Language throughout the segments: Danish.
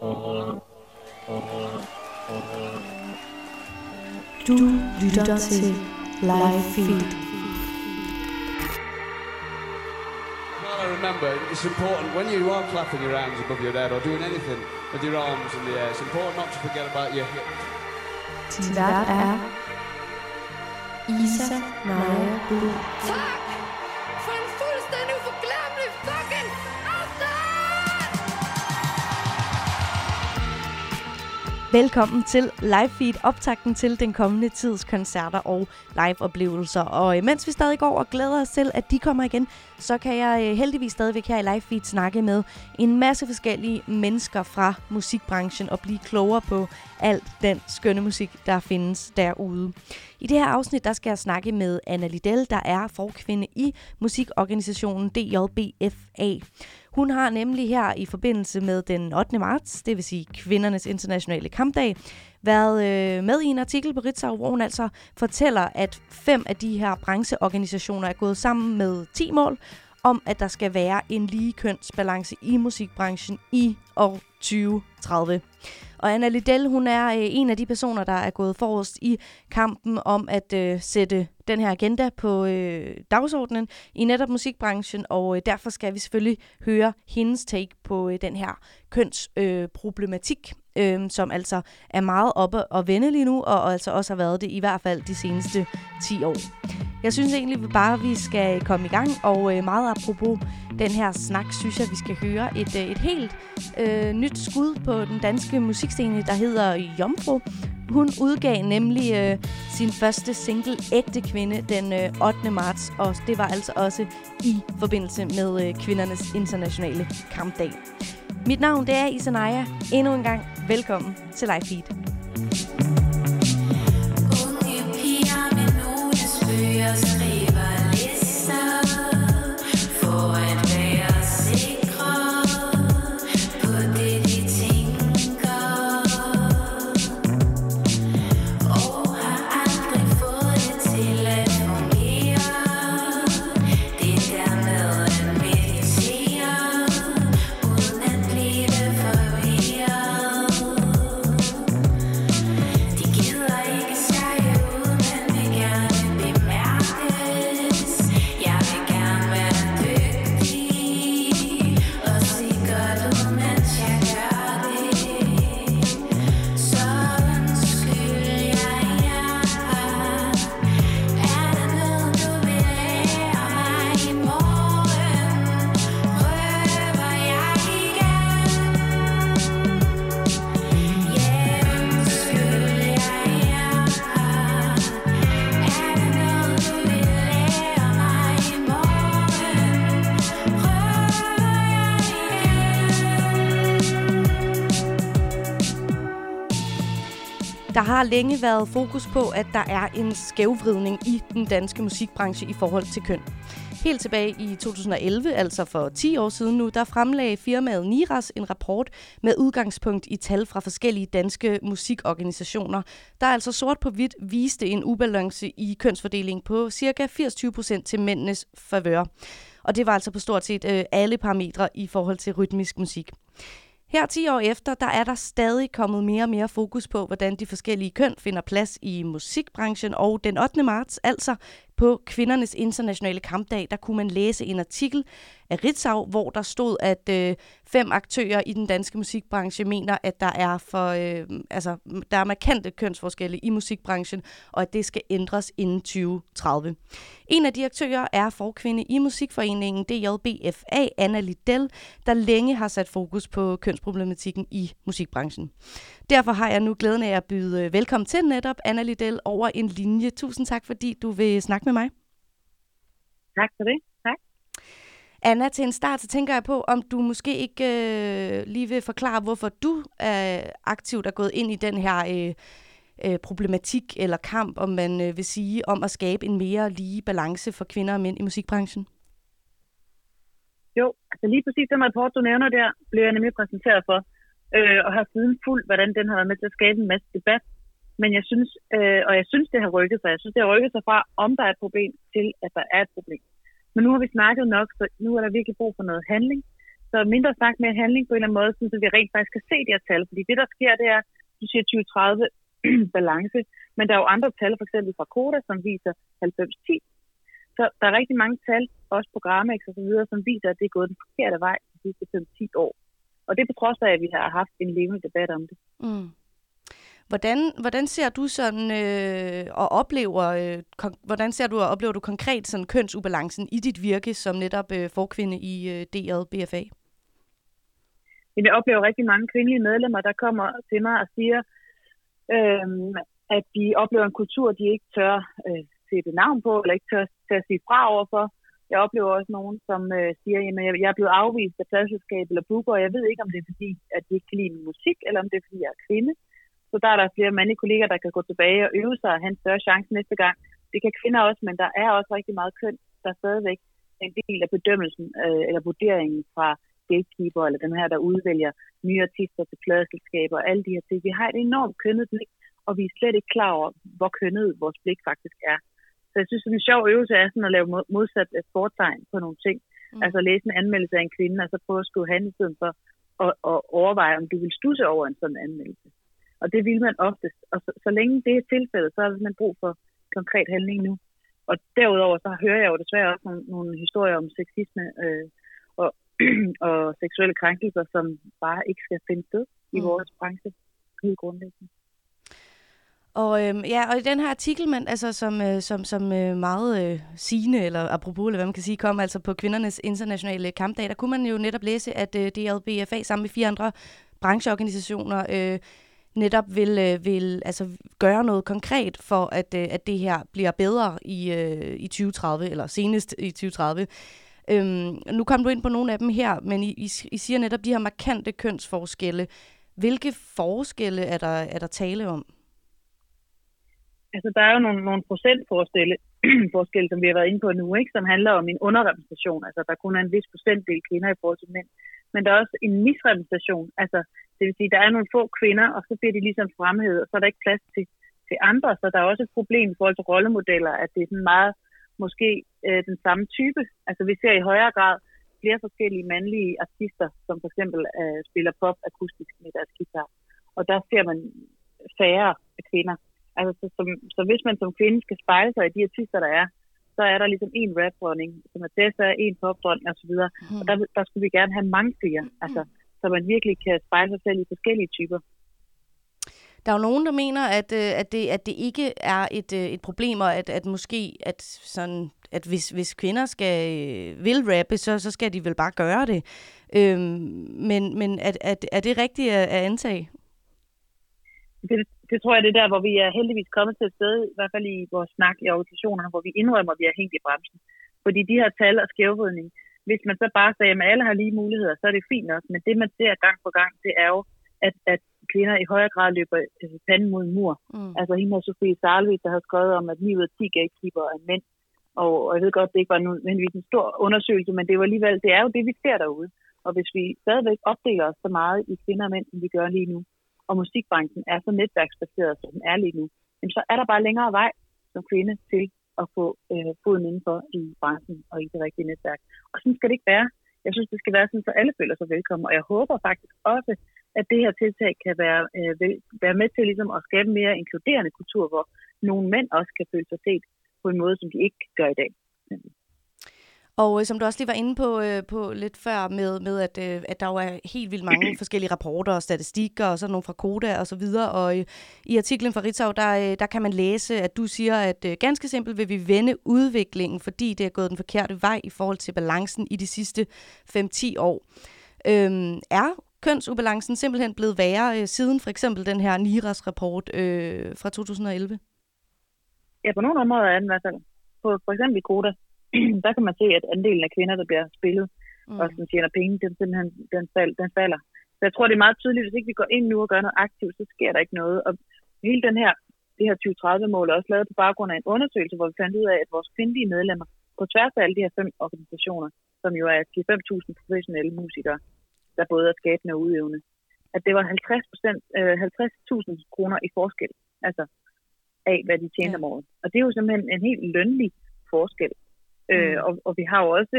Du lytter til Live Feed. Well, I remember it's important when you are clapping your hands above your head or doing anything with your arms in the air. It's important not to forget about your hips. Din vært er Isa Naja Blue. Tak Velkommen til Live Feed, optakten til den kommende tids koncerter og live-oplevelser. Og mens vi stadig går og glæder os til, at de kommer igen, så kan jeg øh, heldigvis stadigvæk her i Live Feed snakke med en masse forskellige mennesker fra musikbranchen og blive klogere på alt den skønne musik, der findes derude. I det her afsnit, der skal jeg snakke med Anna Liddell, der er forkvinde i musikorganisationen DJBFA. Hun har nemlig her i forbindelse med den 8. marts, det vil sige kvindernes internationale kampdag, været øh, med i en artikel på Ritzau, hvor hun altså fortæller, at fem af de her brancheorganisationer er gået sammen med 10 mål om, at der skal være en lige kønsbalance i musikbranchen i år 2030. Og Anna Liddell, hun er øh, en af de personer, der er gået forrest i kampen om at øh, sætte den her agenda på øh, dagsordenen i netop musikbranchen, og øh, derfor skal vi selvfølgelig høre hendes take på øh, den her kønsproblematik, øh, øh, som altså er meget oppe og vende lige nu, og, og altså også har været det i hvert fald de seneste 10 år. Jeg synes egentlig bare, at vi skal komme i gang, og øh, meget apropos den her snak, synes jeg, vi skal høre et, øh, et helt øh, nyt skud på den danske musikscene, der hedder Jomfru. Hun udgav nemlig øh, sin første single, Ægte Kvinde, den øh, 8. marts, og det var altså også i forbindelse med øh, kvindernes internationale kampdag. Mit navn det er Isanaya. Endnu en gang velkommen til Live Feed. Der har længe været fokus på, at der er en skævvridning i den danske musikbranche i forhold til køn. Helt tilbage i 2011, altså for 10 år siden nu, der fremlagde firmaet Niras en rapport med udgangspunkt i tal fra forskellige danske musikorganisationer, der altså sort på hvidt viste en ubalance i kønsfordeling på ca. 80-20% til mændenes favør. Og det var altså på stort set øh, alle parametre i forhold til rytmisk musik. Her 10 år efter, der er der stadig kommet mere og mere fokus på, hvordan de forskellige køn finder plads i musikbranchen. Og den 8. marts, altså på kvindernes internationale kampdag, der kunne man læse en artikel af Ritzau, hvor der stod, at øh, fem aktører i den danske musikbranche mener, at der er for øh, altså der er markante kønsforskelle i musikbranchen, og at det skal ændres inden 2030. En af de aktører er forkvinde i musikforeningen DJBFA, Anna Liddell, der længe har sat fokus på kønsproblematikken i musikbranchen. Derfor har jeg nu glæden af at byde øh, velkommen til netop Anna Liddell over en linje. Tusind tak, fordi du vil snakke med mig. Tak for det. Tak. Anna, til en start, så tænker jeg på, om du måske ikke øh, lige vil forklare, hvorfor du er aktivt er gået ind i den her øh, øh, problematik eller kamp, om man øh, vil sige, om at skabe en mere lige balance for kvinder og mænd i musikbranchen. Jo, altså lige præcis den rapport, du nævner der, blev jeg nemlig præsenteret for, øh, og har siden fuldt, hvordan den har været med til at skabe en masse debat. Men jeg synes, øh, og jeg synes, det har rykket sig. Jeg synes, det har rykket sig fra, om der er et problem, til at der er et problem. Men nu har vi snakket nok, så nu er der virkelig brug for noget handling. så mindre snak, mere handling på en eller anden måde, så vi rent faktisk kan se de her tal. Fordi det, der sker, det er, du siger 2030 balance, men der er jo andre tal, for eksempel fra Koda, som viser 90-10. Så der er rigtig mange tal, også på Gramex og så videre, som viser, at det er gået den forkerte vej de sidste 5-10 år. Og det på trods af, at vi har haft en levende debat om det. Mm. Hvordan, hvordan ser du sådan øh, og oplever, øh, kon- hvordan ser du og oplever du konkret sådan kønsubalancen i dit virke som netop øh, forkvinde i øh, DR BFA? Jeg oplever rigtig mange kvindelige medlemmer, der kommer til mig og siger, øh, at de oplever en kultur, de ikke tør øh, sætte navn på, eller ikke tør, tør sige fra overfor. Jeg oplever også nogen, som øh, siger, at jeg, jeg er blevet afvist af pladselskab eller booker, og jeg ved ikke, om det er fordi, at de ikke kan lide min musik, eller om det er fordi, jeg er kvinde. Så der er der flere mandlige kolleger, der kan gå tilbage og øve sig og have en større chance næste gang. Det kan kvinder også, men der er også rigtig meget køn, der er stadigvæk en del af bedømmelsen øh, eller vurderingen fra gatekeeper, eller dem her, der udvælger nye artister til pladeselskaber og alle de her ting. Vi har et enormt kønnet blik, og vi er slet ikke klar over, hvor kønnet vores blik faktisk er. Så jeg synes, at en sjov øvelse er sådan at lave mod- modsat øh, fortegn på nogle ting. Mm. Altså læse en anmeldelse af en kvinde, og så prøve at skrive han i stedet for at, at overveje, om du vil stusse over en sådan anmeldelse. Og det vil man oftest. Og så, så længe det er tilfældet, så har man brug for konkret handling nu. Og derudover så hører jeg jo desværre også nogle, nogle historier om sexisme øh, og, og seksuelle krænkelser, som bare ikke skal finde sted i Mm. vores branche. Helt grundlæggende. Og øhm, ja, og i den her artikel, man, altså, som, øh, som, som øh, meget øh, sigende, eller apropos, eller hvad man kan sige, kom altså på kvindernes internationale kampdag, der kunne man jo netop læse, at øh, DLBFA sammen med fire andre brancheorganisationer øh, netop vil, øh, vil altså, gøre noget konkret for, at, øh, at det her bliver bedre i, øh, i 2030, eller senest i 2030. Øhm, nu kom du ind på nogle af dem her, men I, I, I siger netop de her markante kønsforskelle. Hvilke forskelle er der, er der tale om? Altså, der er jo nogle, nogle procentforskelle, forskelle, som vi har været inde på nu, ikke? som handler om en underrepræsentation. Altså, der kun er en vis procentdel kvinder i forhold til mænd. Men der er også en misrepræsentation. Altså, det vil sige, der er nogle få kvinder, og så bliver de ligesom fremhævet, og så er der ikke plads til, til andre. Så der er også et problem i forhold til rollemodeller, at det er sådan meget måske øh, den samme type. Altså, vi ser i højere grad flere forskellige mandlige artister, som for eksempel øh, spiller pop akustisk med deres guitar. Og der ser man færre kvinder. Altså, så, som, så hvis man som kvinde skal spejle sig i de artister, der er, så er der ligesom en rap-dronning, som er Tessa, en pop-dronning osv. Mm. Og der, der skulle vi gerne have mange flere, altså, så man virkelig kan spejle sig selv i forskellige typer. Der er jo nogen, der mener, at, øh, at, det, at det ikke er et, øh, et problem, og at, at måske, at, sådan, at hvis, hvis kvinder skal øh, vil rappe, så, så skal de vel bare gøre det. Øhm, men men er, er, er det rigtigt at, at antage? Det, det tror jeg, det er der, hvor vi er heldigvis kommet til et sted, i hvert fald i vores snak i organisationerne, hvor vi indrømmer, at vi er hængt i bremsen. Fordi de her tal og skævvridning, hvis man så bare sagde, at alle har lige muligheder, så er det fint nok. Men det, man ser gang på gang, det er jo, at, at kvinder i højere grad løber øh, panden mod en mur. Mm. Altså hende her Sofie Sarlvik, der har skrevet om, at 9 ud af 10 gatekeeper er mænd. Og, og jeg ved godt, det ikke var nødvendigvis en stor undersøgelse, men det var alligevel, det er jo det, vi ser derude. Og hvis vi stadigvæk opdeler os så meget i kvinder og mænd, som vi gør lige nu, og musikbranchen er så netværksbaseret, som den er lige nu, jamen så er der bare længere vej som kvinde til at få øh, foden indenfor i branchen og i det rigtige netværk. Og sådan skal det ikke være. Jeg synes, det skal være sådan, så alle føler sig velkommen. Og jeg håber faktisk også, at det her tiltag kan være, øh, være med til ligesom, at skabe en mere inkluderende kultur, hvor nogle mænd også kan føle sig set på en måde, som de ikke gør i dag. Og øh, som du også lige var inde på, øh, på lidt før med, med at, øh, at der jo er helt vildt mange forskellige rapporter og statistikker, og sådan nogle fra Koda og så videre. Og øh, i artiklen fra Ritzau, der, øh, der kan man læse, at du siger, at øh, ganske simpelt vil vi vende udviklingen, fordi det er gået den forkerte vej i forhold til balancen i de sidste 5-10 år. Øhm, er kønsubalancen simpelthen blevet værre øh, siden for eksempel den her NIRAS-rapport øh, fra 2011? Ja, på nogle områder er den i hvert fald. På, for eksempel i Koda, der kan man se, at andelen af kvinder, der bliver spillet, mm. og som tjener penge, den, simpelthen, den, fald, den falder. Så jeg tror, det er meget tydeligt, hvis ikke vi går ind nu og gør noget aktivt, så sker der ikke noget. Og hele den her, det her 2030-mål er også lavet på baggrund af en undersøgelse, hvor vi fandt ud af, at vores kvindelige medlemmer, på tværs af alle de her fem organisationer, som jo er 5.000 professionelle musikere, der både er skabende og udøvende, at det var 50 øh, 50.000 kroner i forskel, altså af, hvad de tjente Ja. om året. Og det er jo simpelthen en helt lønlig forskel. Mm. Øh, og, og vi har jo også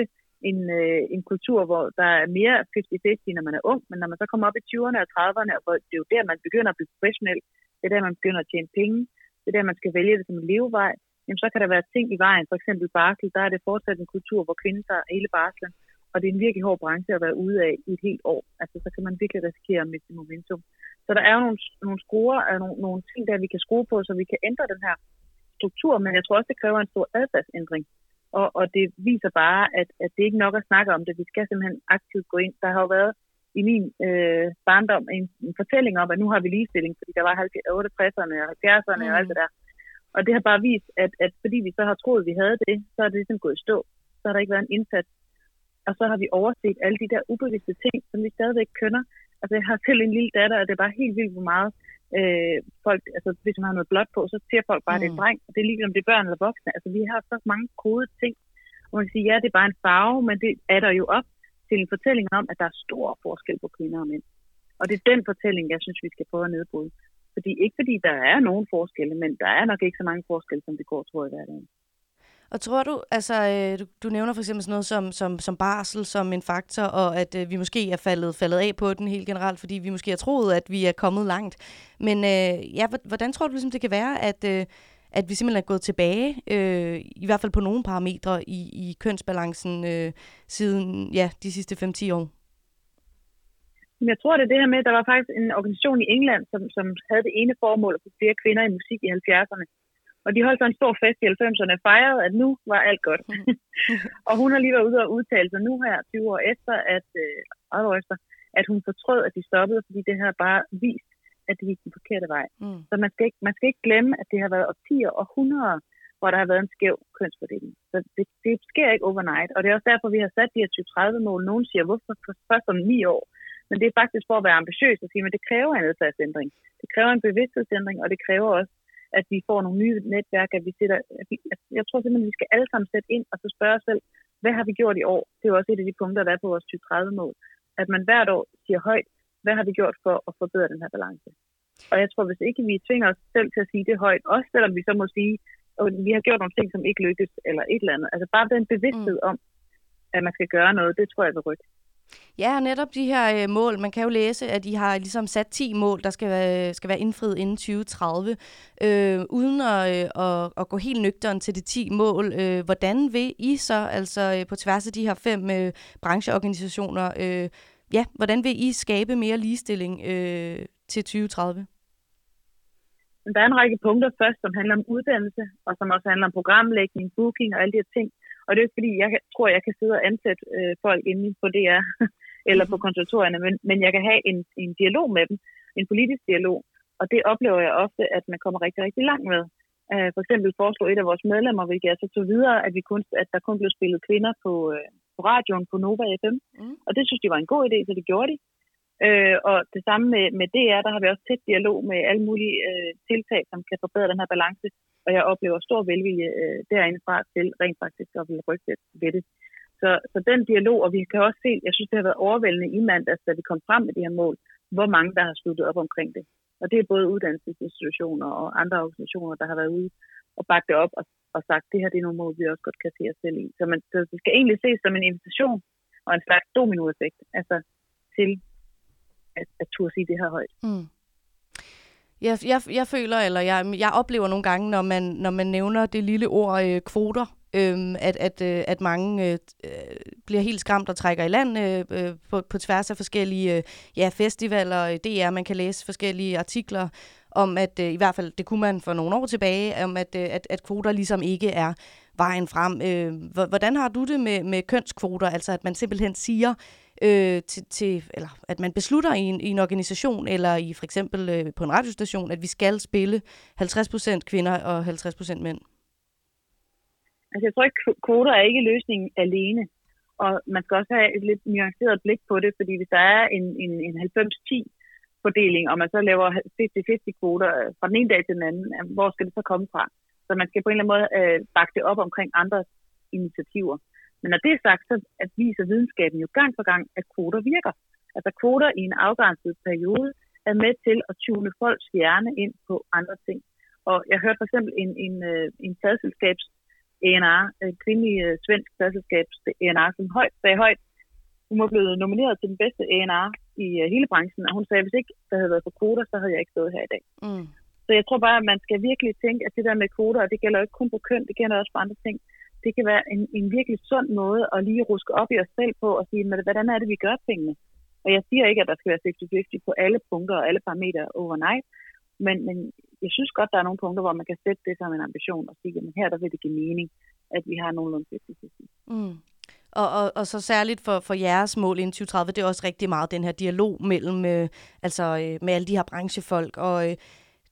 en, øh, en kultur, hvor der er mere 50-50, når man er ung, men når man så kommer op i 20'erne og 30'erne, hvor det er jo der, man begynder at blive professionel, det er der, man begynder at tjene penge, det er der, man skal vælge det som en levevej, jamen så kan der være ting i vejen, for eksempel barsel, der er det fortsat en kultur, hvor kvinden tager hele barslen, og det er en virkelig hård branche at være ude af i et helt år. Altså, så kan man virkelig risikere at miste momentum. Så der er jo nogle, nogle skruer, og nogle, nogle ting, der vi kan skrue på, så vi kan ændre den her struktur, men jeg tror også, det kræver en stor adfærdsændring. Og, og det viser bare, at, at det ikke nok at snakke om det. Vi skal simpelthen aktivt gå ind. Der har jo været i min øh, barndom en, en fortælling om, at nu har vi ligestilling, fordi der var 68'erne og 70'erne mm. og alt det der. Og det har bare vist, at, at fordi vi så har troet, at vi havde det, så er det ligesom gået i stå. Så har der ikke været en indsats. Og så har vi overset alle de der ubevidste ting, som vi stadigvæk kønner. Altså jeg har selv en lille datter, og det er bare helt vildt, hvor meget øh, folk, altså hvis man har noget blåt på, så siger folk bare, at det er en dreng, og det er ligegyldigt, om det er børn eller voksne. Altså vi har så mange kodede ting, og man kan sige, ja, det er bare en farve, men det er der jo op til en fortælling om, at der er stor forskel på kvinder og mænd. Og det er den fortælling, jeg synes, vi skal prøve at nedbryde. Fordi ikke fordi der er nogen forskelle, men der er nok ikke så mange forskelle, som det går, tror jeg, i hverdagen. Og tror du, altså øh, du, du nævner for eksempel sådan noget som, som, som barsel som en faktor, og at øh, vi måske er faldet, faldet af på den helt generelt, fordi vi måske har troet, at vi er kommet langt. Men øh, ja, hvordan tror du ligesom, det kan være, at, øh, at vi simpelthen er gået tilbage, øh, i hvert fald på nogle parametre i, i kønsbalancen øh, siden ja, de sidste 5-10 år? Men jeg tror, det er det her med, at der var faktisk en organisation i England, som, som havde det ene formål at få flere kvinder i musik i 70'erne. Og de holdt så en stor fest i 90'erne og fejrede, at nu var alt godt. og hun har lige været ude og udtale sig nu her, 20 år efter, at, øh, år efter, at hun fortrød, at de stoppede, fordi det her bare vist, at det gik den forkerte vej. Mm. Så man skal, ikke, man skal ikke glemme, at det har været årtier og hundreder, hvor der har været en skæv kønsfordeling. Så det, det sker ikke overnight, og det er også derfor, vi har sat de her 2030-mål. Nogen siger, hvorfor først om ni år? Men det er faktisk for at være ambitiøs og sige, at det kræver en adfærdsændring. Det kræver en bevidsthedsændring, og det kræver også, at vi får nogle nye netværk, at vi sætter, at vi, at jeg tror simpelthen, at vi skal alle sammen sætte ind og så spørge os selv, hvad har vi gjort i år? Det er jo også et af de punkter, der er på vores 2030-mål. At man hvert år siger højt, hvad har vi gjort for at forbedre den her balance? Og jeg tror, hvis ikke vi tvinger os selv til at sige det højt, også selvom vi så må sige, at vi har gjort nogle ting, som ikke lykkes, eller et eller andet. Altså bare den bevidsthed mm. om, at man skal gøre noget, det tror jeg vil rykke. Ja, netop de her øh, mål. Man kan jo læse, at I har ligesom sat 10 mål, der skal være, øh, skal være indfriet inden 2030. Øh, uden at, øh, at, at gå helt nøgteren til de 10 mål, øh, hvordan vil I så, altså øh, på tværs af de her fem øh, brancheorganisationer, øh, ja, hvordan vil I skabe mere ligestilling øh, til 2030? Der er en række punkter først, som handler om uddannelse, og som også handler om programlægning, booking og alle de her ting, og det er fordi, jeg tror, jeg kan sidde og ansætte øh, folk inde på DR eller på konsultorierne, men, men jeg kan have en, en dialog med dem, en politisk dialog, og det oplever jeg ofte, at man kommer rigtig, rigtig langt med. Uh, for eksempel foreslog et af vores medlemmer, hvilket jeg så tog videre, at, vi kun, at der kun blev spillet kvinder på, uh, på radioen på Nova FM. Mm. Og det synes de var en god idé, så det gjorde de. Uh, og det samme med, med DR, der har vi også tæt dialog med alle mulige uh, tiltag, som kan forbedre den her balance og jeg oplever stor velvilje øh, derindefra til rent faktisk at ville rykke ved det. Så, så den dialog, og vi kan også se, jeg synes, det har været overvældende i mandags, da vi kom frem med det her mål, hvor mange der har sluttet op omkring det. Og det er både uddannelsesinstitutioner og andre organisationer, der har været ude og bakke det op og, og sagt, det her det er nogle mål, vi også godt kan se os selv i. Så, man, så det skal egentlig ses som en invitation og en slags dominoeffekt, altså til at, at turde sige det her højt. Mm. Jeg, jeg, jeg føler, eller jeg, jeg oplever nogle gange, når man, når man nævner det lille ord øh, kvoter, øh, at, at, øh, at mange øh, øh, bliver helt skræmt og trækker i land øh, øh, på, på tværs af forskellige øh, ja, festivaler, øh, DR, man kan læse forskellige artikler om, at øh, i hvert fald, det kunne man for nogle år tilbage, om at, øh, at, at kvoter ligesom ikke er vejen frem. Øh, hvordan har du det med, med kønskvoter? Altså at man simpelthen siger, øh, til, til, eller at man beslutter i en, i en organisation, eller i for eksempel øh, på en radiostation, at vi skal spille 50% kvinder og 50% mænd? Altså jeg tror ikke, kvoter er ikke løsningen alene. Og man skal også have et lidt nuanceret blik på det, fordi hvis der er en, en, en 90-10 fordeling, og man så laver 50-50 kvoter øh, fra den ene dag til den anden, øh, hvor skal det så komme fra? Så man skal på en eller anden måde øh, bakke det op omkring andre initiativer. Men når det er sagt, så viser videnskaben jo gang på gang, at kvoter virker. Altså kvoter i en afgrænset periode er med til at tune folks hjerne ind på andre ting. Og jeg hørte for eksempel en, en, øh, en tadselskabs A&R, øh, kvindelig øh, svensk pladselskab, A&R, som højt, sagde højt, hun var blevet nomineret til den bedste A&R i øh, hele branchen, og hun sagde, at hvis ikke der havde været for kvoter, så havde jeg ikke stået her i dag. Mm. Så jeg tror bare, at man skal virkelig tænke, at det der med kvoter, og det gælder ikke kun på køn, det gælder også på andre ting, det kan være en, en virkelig sund måde at lige ruske op i os selv på og sige, "Men hvordan er det, vi gør tingene? Og jeg siger ikke, at der skal være 50-50 på alle punkter og alle parametre overnight, men, men jeg synes godt, der er nogle punkter, hvor man kan sætte det som en ambition og sige, at her der vil det give mening, at vi har nogenlunde 50-50. Mm. Og, og, og så særligt for, for jeres mål inden 2030, det er også rigtig meget den her dialog mellem øh, altså, øh, med alle de her branchefolk. Og øh,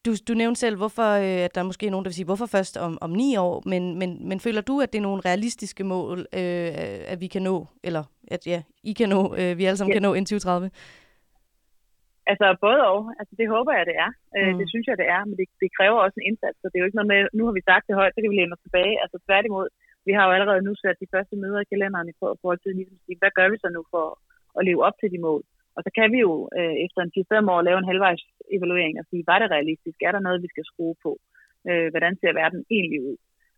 du, du nævnte selv, hvorfor, øh, at der er måske nogen, der vil sige, hvorfor først om, om ni år, men, men, men føler du, at det er nogle realistiske mål, øh, at vi kan nå, eller at ja, I kan nå, øh, vi alle sammen Ja. kan nå inden 2030? Altså både og. Altså det håber jeg, det er. Mm. Mm. Det synes jeg, det er, men det, det kræver også en indsats. Så det er jo ikke noget med, nu har vi sagt det højt, så kan vi læne os tilbage. Altså tværtimod, vi har jo allerede nu sat de første møder i kalenderen i for- forhold til ligesom sige, hvad gør vi så nu for at leve op til de mål? Og så kan vi jo øh, efter en 4-5 år lave en halvvejs evaluering og sige, var det realistisk? Er der noget, vi skal skrue på? Øh, hvordan ser verden egentlig ud?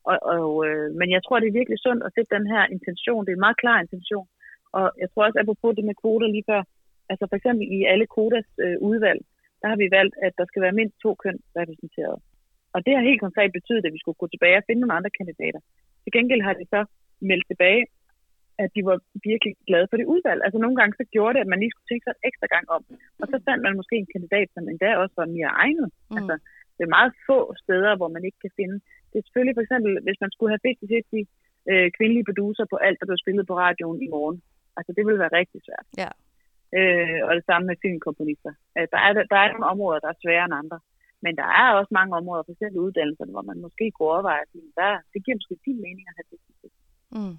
Og, og, øh, men jeg tror, det er virkelig sundt at sætte den her intention. Det er en meget klar intention. Og jeg tror også, apropos det med kvoter lige før, altså for eksempel i alle kodas øh, udvalg, der har vi valgt, at der skal være mindst to køn repræsenteret. Og det har helt konkret betydet, at vi skulle gå tilbage og finde nogle andre kandidater. Til gengæld har de så meldt tilbage, at de var virkelig glade for det udvalg. Altså nogle gange så gjorde det, at man lige skulle tænke sig en ekstra gang om. Og så fandt man måske en kandidat, som endda også var mere egnet. Mm. Altså, det er meget få steder, hvor man ikke kan finde. Det er selvfølgelig for eksempel, hvis man skulle have 50-50 øh, kvindelige producer på alt, der blev spillet på radioen i morgen. Altså det ville være rigtig svært. Ja. Øh, og det samme med filmkomponister. Øh, der, er, der er nogle områder, der er sværere end andre. Men der er også mange områder, f.eks. uddannelserne, hvor man måske kunne overveje, at der, det giver måske fin mening at have det. Mm.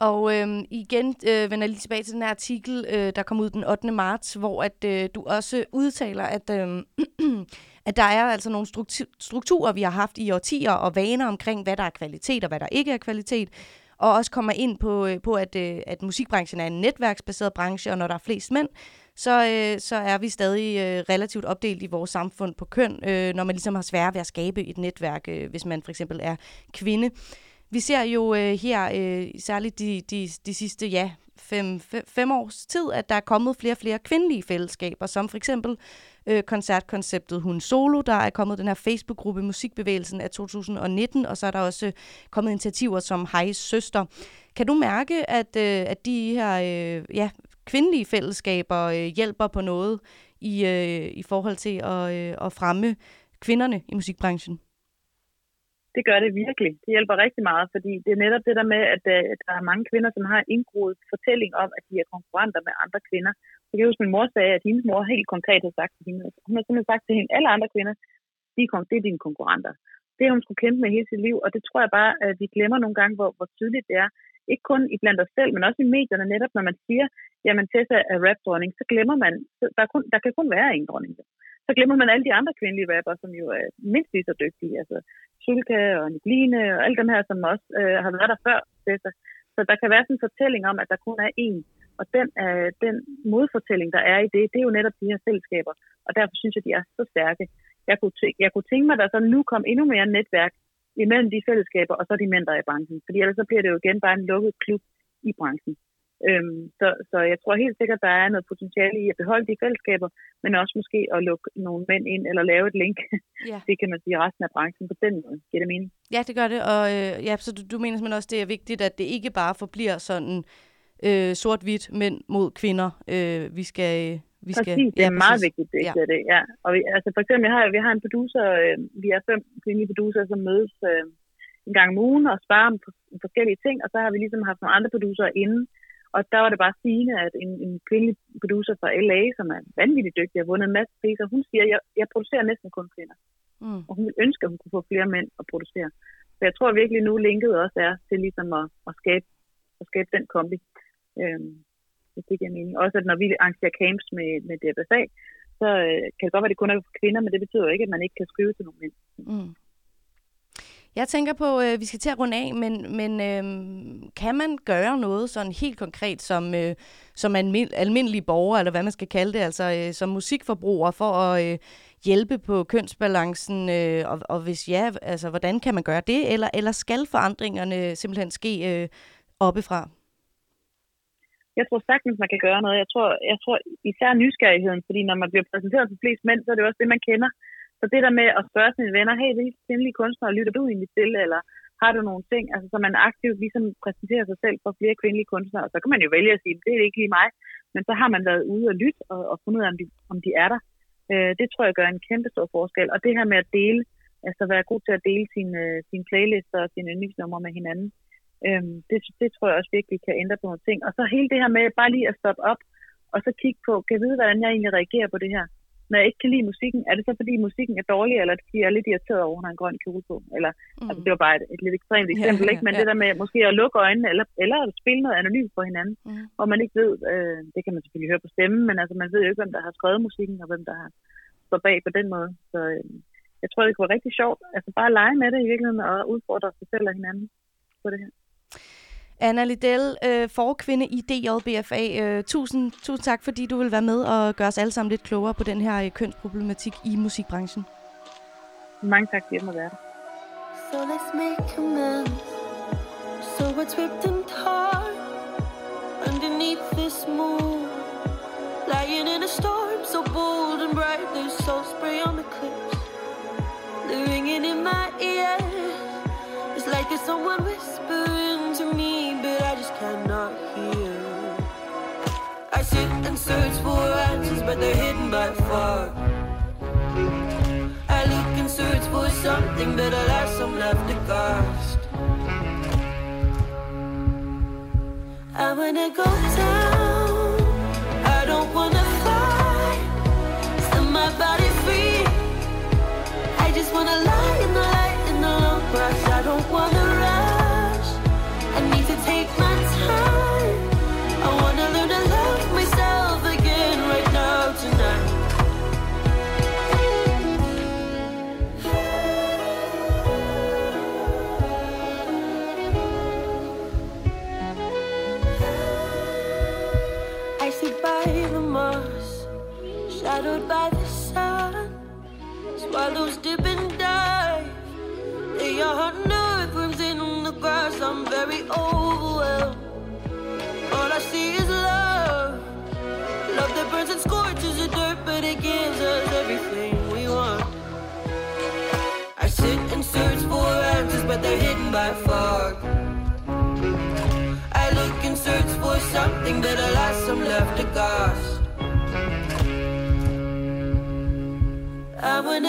Og øh, igen øh, vender jeg lige tilbage til den her artikel, øh, der kom ud den 8. marts, hvor at øh, du også udtaler, at, øh, at der er altså nogle strukturer, vi har haft i årtier, og vaner omkring, hvad der er kvalitet og hvad der ikke er kvalitet, og også kommer ind på, øh, på at, øh, at musikbranchen er en netværksbaseret branche, og når der er flest mænd, så, øh, så er vi stadig øh, relativt opdelt i vores samfund på køn, øh, når man ligesom har svært ved at skabe et netværk, øh, hvis man for eksempel er kvinde. Vi ser jo øh, her, øh, særligt de, de, de sidste ja, fem, fem, fem års tid, at der er kommet flere og flere kvindelige fællesskaber, som for eksempel øh, koncertkonceptet Hun Solo, der er kommet den her Facebook-gruppe Musikbevægelsen af 2019, og så er der også øh, kommet initiativer som Hejs Søster. Kan du mærke, at, øh, at de her øh, ja, kvindelige fællesskaber øh, hjælper på noget i, øh, i forhold til at, øh, at fremme kvinderne i musikbranchen? Det gør det virkelig. Det hjælper rigtig meget, fordi det er netop det der med, øh, at der er mange kvinder, som har indgroet fortælling om, at de er konkurrenter med andre kvinder. Så kan jeg huske, at min mor sagde, at hendes mor helt konkret har sagt til hende, hun har simpelthen sagt til hende, alle andre kvinder, de er, det er dine konkurrenter. Det har hun skulle kæmpe med hele sit liv, og det tror jeg bare, at vi glemmer nogle gange, hvor, hvor tydeligt det er. Ikke kun i blandt os selv, men også i medierne netop, når man siger, jamen Tessa er rap så glemmer man, der, er kun, der kan kun være en dronning. Så glemmer man alle de andre kvindelige rapper, som jo er mindst lige så dygtige. Altså Sulka og Nicoline og alle dem her, som også øh, har været der før Tessa. Så der kan være sådan en fortælling om, at der kun er én. Og den, øh, den modfortælling, der er i det, det er jo netop de her fællesskaber. Og derfor synes jeg, de er så stærke. Jeg kunne, tæ- jeg kunne tænke mig, at der så nu kom endnu mere netværk imellem de fællesskaber, og så de mænd, der er i branchen. Fordi ellers så bliver det jo igen bare en lukket klub i branchen. Øhm, så, så jeg tror helt sikkert, der er noget potentiale i at beholde de fællesskaber, men også måske at lukke nogle mænd ind, eller lave et link. Ja. Det kan man sige resten af branchen på den måde. Giver det mening? Ja, det gør det, og øh, ja, så du, du mener simpelthen også, det er vigtigt, at det ikke bare forbliver sådan øh, sort-hvidt mænd mod kvinder. Øh, vi skal... Vi skal Præcis, det er ja, meget præcis. vigtigt, det, Ja. det ja. Og vi, altså for eksempel, jeg har, vi har en producer, øh, vi er fem kvindelige producer, som mødes øh, en gang om ugen og sparer om for- forskellige ting, og så har vi ligesom haft nogle andre producer inde, og der var det bare sigende, at en, en kvindelig producer fra LA, som er vanvittigt dygtig og har vundet en masse priser, hun siger, jeg, jeg producerer næsten kun kvinder. Mm. Og hun vil ønske, at hun kunne få flere mænd at producere. Så jeg tror virkelig nu, linket også er til ligesom at, at, skabe, at skabe den kombi. Øhm, hvis det giver mening. Også at når vi arrangerer camps med, med DFSA, så øh, kan det godt være, at det kun er for kvinder, men det betyder jo ikke, at man ikke kan skrive til nogle mænd. Mm. Jeg tænker på, øh, vi skal til at runde af, men, men øh, kan man gøre noget sådan helt konkret som, øh, som almin, almindelig borger, eller hvad man skal kalde det, altså øh, som musikforbruger, for at, øh, hjælpe på kønsbalancen, øh, og, og hvis ja, altså hvordan kan man gøre det, eller, eller skal forandringerne simpelthen ske øh, oppefra? Jeg tror sagtens, man kan gøre noget. Jeg tror, jeg tror især nysgerrigheden, fordi når man bliver præsenteret for flest mænd, så er det også det, man kender. Så det der med at spørge sine venner, hey, hvilke kvindelige kunstnere lytter du egentlig til, eller har du nogle ting, altså så man aktivt ligesom præsenterer sig selv for flere kvindelige kunstnere, og så kan man jo vælge at sige, det er ikke lige mig, men så har man været ude og lytte og, og fundet ud af, om de, om de er der. Øh, det tror jeg gør en kæmpe stor forskel. Og det her med at dele, altså være god til at dele sine, øh, sine playlister og sine yndlingsnumre med hinanden, øh, det, det tror jeg også virkelig kan ændre på nogle ting. Og så hele det her med bare lige at stoppe op, og så kigge på, kan jeg vide, hvordan jeg egentlig reagerer på det her? Når jeg ikke kan lide musikken, er det så fordi musikken er dårlig, eller fordi jeg er lidt irriteret over, at hun har en grøn kjole på? Eller, mm. altså, det var bare et, et lidt ekstremt eksempel, Ja, ikke? Men ja. det der med måske at lukke øjnene, eller, eller at spille noget anonymt for hinanden, Mm. hvor man ikke ved, øh, det kan man selvfølgelig høre på stemmen, men altså, man ved jo ikke, hvem der har skrevet musikken, og hvem der har står bag på den måde. Så øh, jeg tror, det kunne være rigtig sjovt. Altså bare lege med det i virkeligheden, og udfordre sig selv og hinanden på det her. Anna Liddell, øh, forkvinde i DJBFA. Øh, tusind, tusind tak, fordi du vil være med og gøre os alle sammen lidt klogere på den her øh, kønsproblematik i musikbranchen. Mange tak, jeg må være der. So let's make amends. So what's ripped and torn underneath this moon? Lying in a storm so bold and bright, there's salt spray on the cliffs. The ringing in my ears. Like there's someone whispering to me, but I just cannot hear. I sit and search for answers, but they're hidden by far. I look and search for something, but alas, I'm left aghast. I wanna go down. I don't wanna fight. Set my body free. I just wanna lie in the light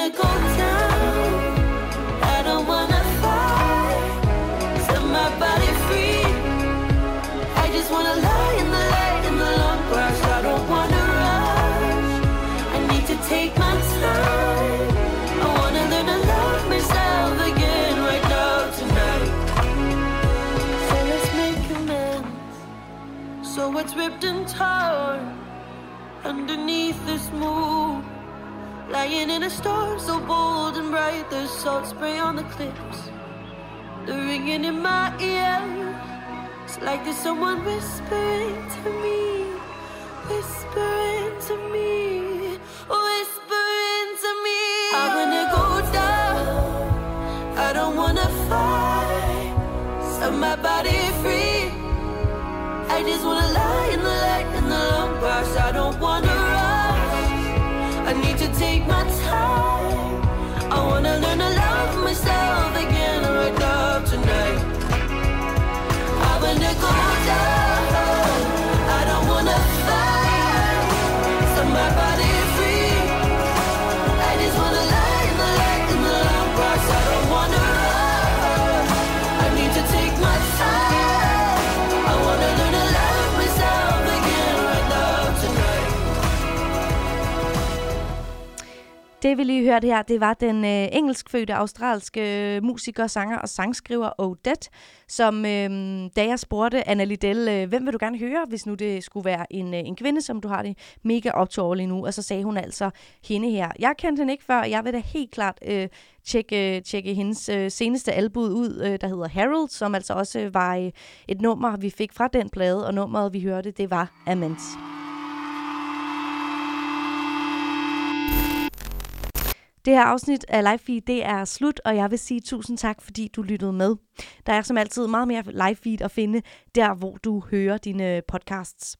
I don't wanna fight. Set my body free. I just wanna lie in the light in the long grass. I don't wanna rush. I need to take my time. I wanna learn to love myself again right now tonight. So let's make amends. So what's ripped and torn underneath this moon? Lying in a storm so bold and bright, there's salt spray on the cliffs. The ringing in my ears. It's like there's someone whispering to me, whispering to me, whispering to me. I wanna go down. I don't wanna fight. Set my body free. I just wanna lie in the light in the long grass. I don't wanna take my time. Det vi lige hørte her, det var den øh, engelskfødte australske øh, musiker, sanger og sangskriver Odette, som øh, da jeg spurgte Anna Liddell, øh, hvem vil du gerne høre, hvis nu det skulle være en, øh, en kvinde, som du har det mega optur lige nu, og så sagde hun altså hende her. Jeg kendte hende ikke før, og jeg vil da helt klart øh, tjekke, tjekke hendes øh, seneste album ud, øh, der hedder Harold, som altså også var øh, et nummer, vi fik fra den plade, og nummeret, vi hørte, det var Amends. Det her afsnit af Live Feed, det er slut, og jeg vil sige tusind tak, fordi du lyttede med. Der er som altid meget mere Live Feed at finde der, hvor du hører dine øh, podcasts.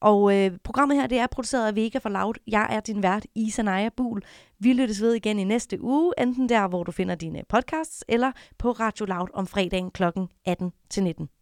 Og øh, programmet her, det er produceret af Vega for Loud. Jeg er din vært, Isa Naja Bul. Vi lyttes ved igen i næste uge, enten der, hvor du finder dine podcasts, eller på Radio Loud om fredagen kl. 18-19.